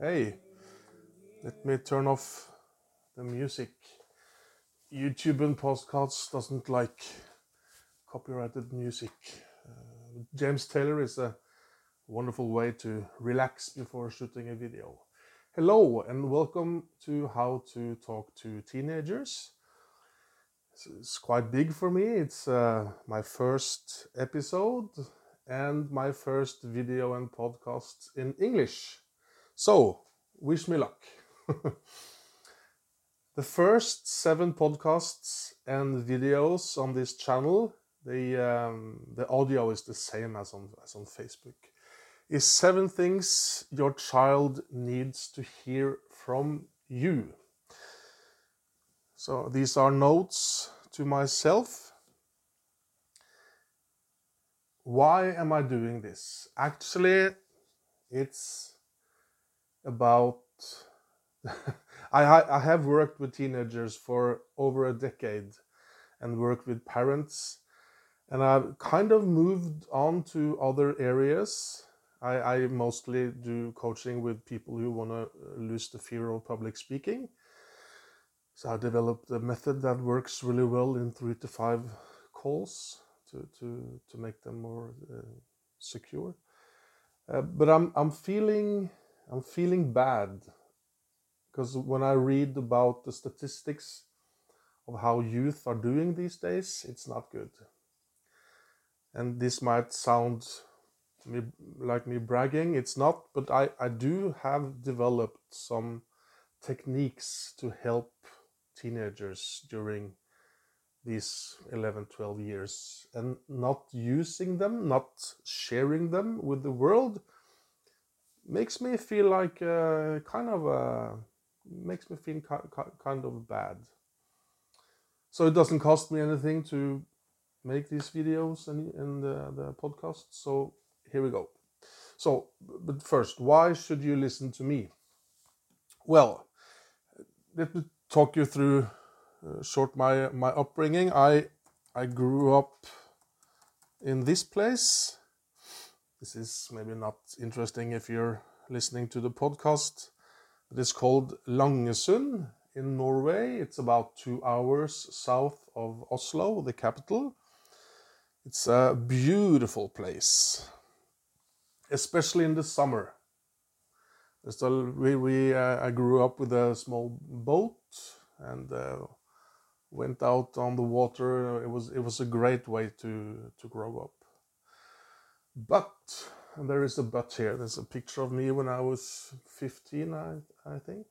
Hey, let me turn off the music. YouTube and podcasts doesn't like copyrighted music. Uh, James Taylor is a wonderful way to relax before shooting a video. Hello and welcome to How to Talk to Teenagers. It's quite big for me. It's uh, my first episode and my first video and podcast in English. So, wish me luck. the first seven podcasts and videos on this channel, the um, the audio is the same as on as on Facebook. Is seven things your child needs to hear from you. So these are notes to myself. Why am I doing this? Actually, it's about I, I have worked with teenagers for over a decade and worked with parents and I've kind of moved on to other areas. I, I mostly do coaching with people who want to lose the fear of public speaking. So I developed a method that works really well in three to five calls to, to, to make them more uh, secure. Uh, but I'm, I'm feeling I'm feeling bad because when I read about the statistics of how youth are doing these days, it's not good. And this might sound me, like me bragging, it's not, but I, I do have developed some techniques to help teenagers during these 11, 12 years and not using them, not sharing them with the world makes me feel like uh, kind of uh, makes me feel kind of bad. So it doesn't cost me anything to make these videos and, and the, the podcast. So here we go. So, but first, why should you listen to me? Well, let me talk you through uh, short my my upbringing. I I grew up in this place this is maybe not interesting if you're listening to the podcast. It is called Langesund in Norway. It's about two hours south of Oslo, the capital. It's a beautiful place, especially in the summer. So we, we uh, I grew up with a small boat and uh, went out on the water. It was it was a great way to to grow up. But there is a but here. There's a picture of me when I was 15, I, I think.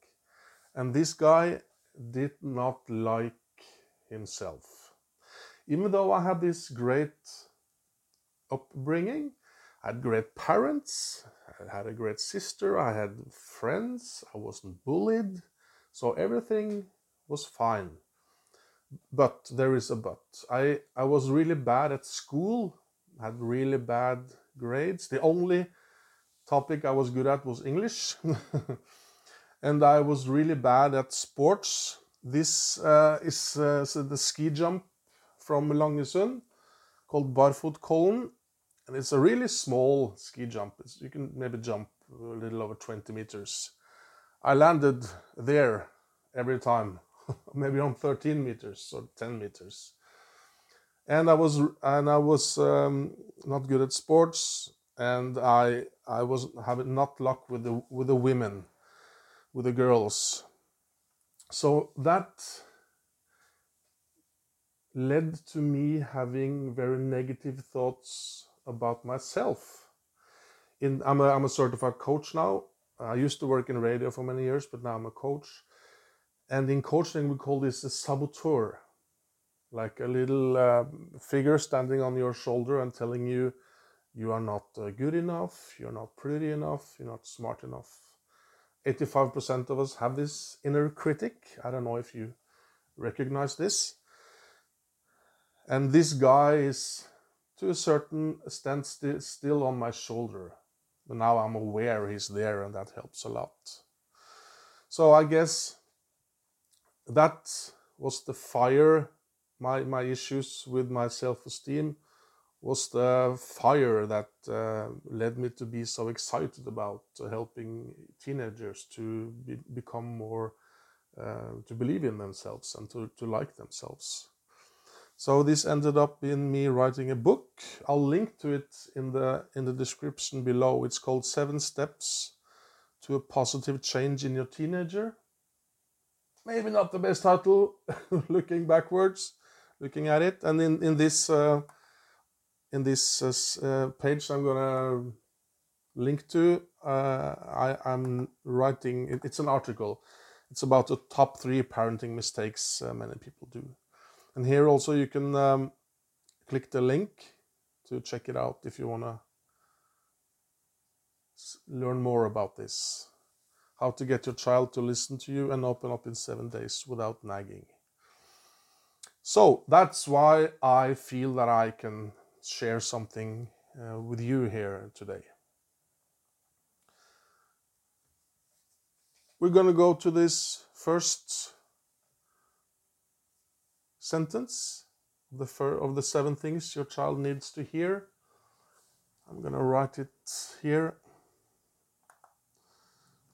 And this guy did not like himself. Even though I had this great upbringing, I had great parents, I had a great sister, I had friends, I wasn't bullied, so everything was fine. But there is a but. I, I was really bad at school had really bad grades. The only topic I was good at was English. and I was really bad at sports. This uh, is uh, so the ski jump from Langesund called Barfoot Barfotkollen. And it's a really small ski jump. It's, you can maybe jump a little over 20 meters. I landed there every time, maybe on 13 meters or 10 meters and I was and I was um, not good at sports, and I I was having not luck with the with the women, with the girls. So that led to me having very negative thoughts about myself. In I'm a I'm a certified coach now. I used to work in radio for many years, but now I'm a coach. And in coaching, we call this a saboteur like a little uh, figure standing on your shoulder and telling you you are not uh, good enough, you're not pretty enough, you're not smart enough. 85% of us have this inner critic. I don't know if you recognize this. And this guy is, to a certain extent, st- still on my shoulder. But now I'm aware he's there, and that helps a lot. So I guess that was the fire my my issues with my self-esteem was the fire that uh, led me to be so excited about helping teenagers to be, become more uh, to believe in themselves and to, to like themselves. So this ended up in me writing a book. I'll link to it in the in the description below. It's called seven steps to a positive change in your teenager. Maybe not the best title looking backwards looking at it and in in this uh, in this uh, uh, page I'm gonna link to, uh, I, am writing, it's an article. It's about the top three parenting mistakes uh, many people do. And here also you can um, click the link to check it out if you wanna learn more about this. How to get your child to listen to you and open up in seven days without nagging. So that's why I feel that I can share something uh, with you here today. We're going to go to this first sentence the, fir- of the seven things your child needs to hear. I'm going to write it here.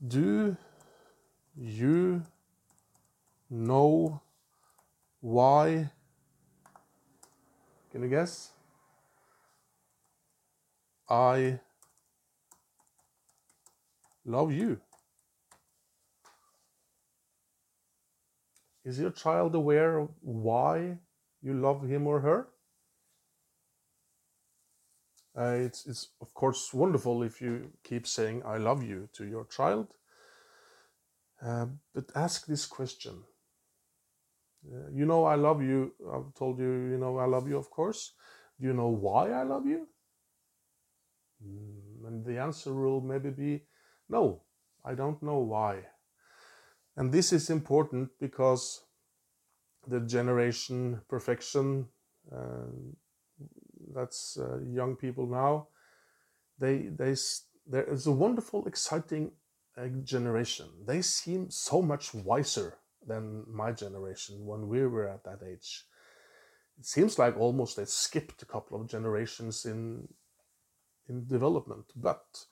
Do you know why? Can you guess? I love you. Is your child aware of why you love him or her? Uh, it's, it's, of course, wonderful if you keep saying, I love you to your child. Uh, but ask this question. Uh, you know, I love you. I've told you, you know, I love you, of course. Do you know why I love you? Mm, and the answer will maybe be no, I don't know why. And this is important because the generation perfection, uh, that's uh, young people now, they, they, there is a wonderful, exciting uh, generation. They seem so much wiser than my generation when we were at that age. It seems like almost they skipped a couple of generations in in development, but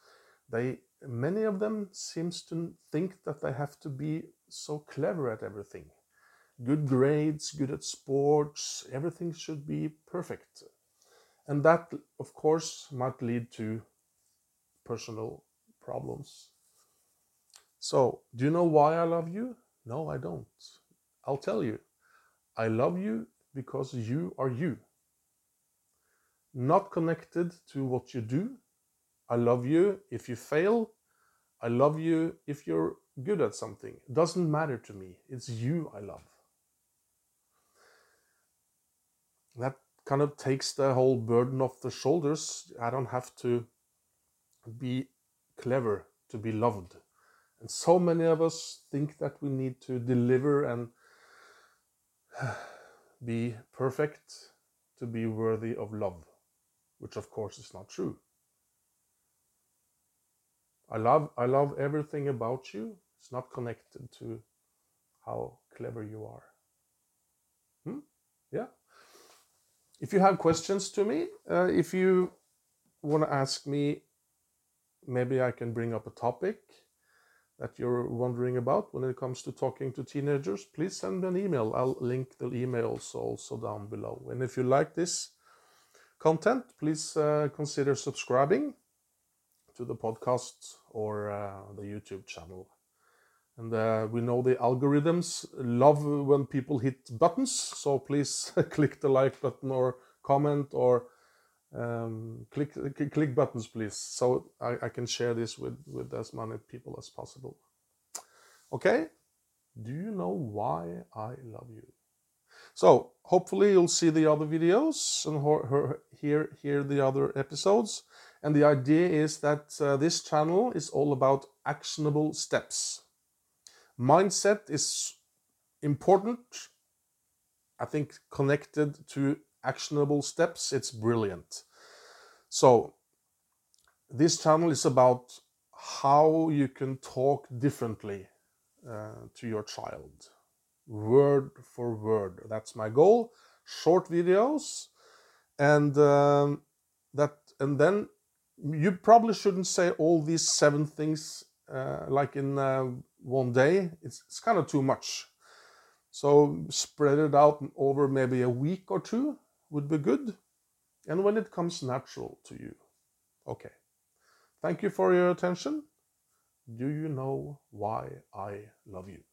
they many of them seems to think that they have to be so clever at everything. Good grades, good at sports, everything should be perfect. And that, of course, might lead to personal problems. So, do you know why I love you? No, I don't. I'll tell you. I love you because you are you not connected to what you do. I love you if you fail. I love you if you're good at something. It doesn't matter to me. It's you I love. That kind of takes the whole burden off the shoulders. I don't have to be clever to be loved. And so many of us think that we need to deliver and be perfect to be worthy of love which of course is not true. I love I love everything about you. It's not connected to how clever you are. Hmm? Yeah. If you have questions to me, uh, if you want to ask me, maybe I can bring up a topic that you're wondering about when it comes to talking to teenagers, please send me an email. I'll link the emails also down below. And if you like this content, please uh, consider subscribing to the podcast or uh, the YouTube channel. And uh, we know the algorithms love when people hit buttons, so please click the like button or comment or um, click click buttons, please, so I, I can share this with with as many people as possible. Okay, do you know why I love you? So hopefully you'll see the other videos and hear, hear the other episodes. And the idea is that uh, this channel is all about actionable steps. Mindset is important. I think connected to actionable steps, it's brilliant. So this channel is about how you can talk differently uh, to your child word for word. That's my goal. Short videos. And um, that and then you probably shouldn't say all these seven things uh, like in uh, one day it's, it's kind of too much so spread it out over maybe a week or two would be good. And when it comes natural to you okay. Thank you for your attention. Do you know why i love you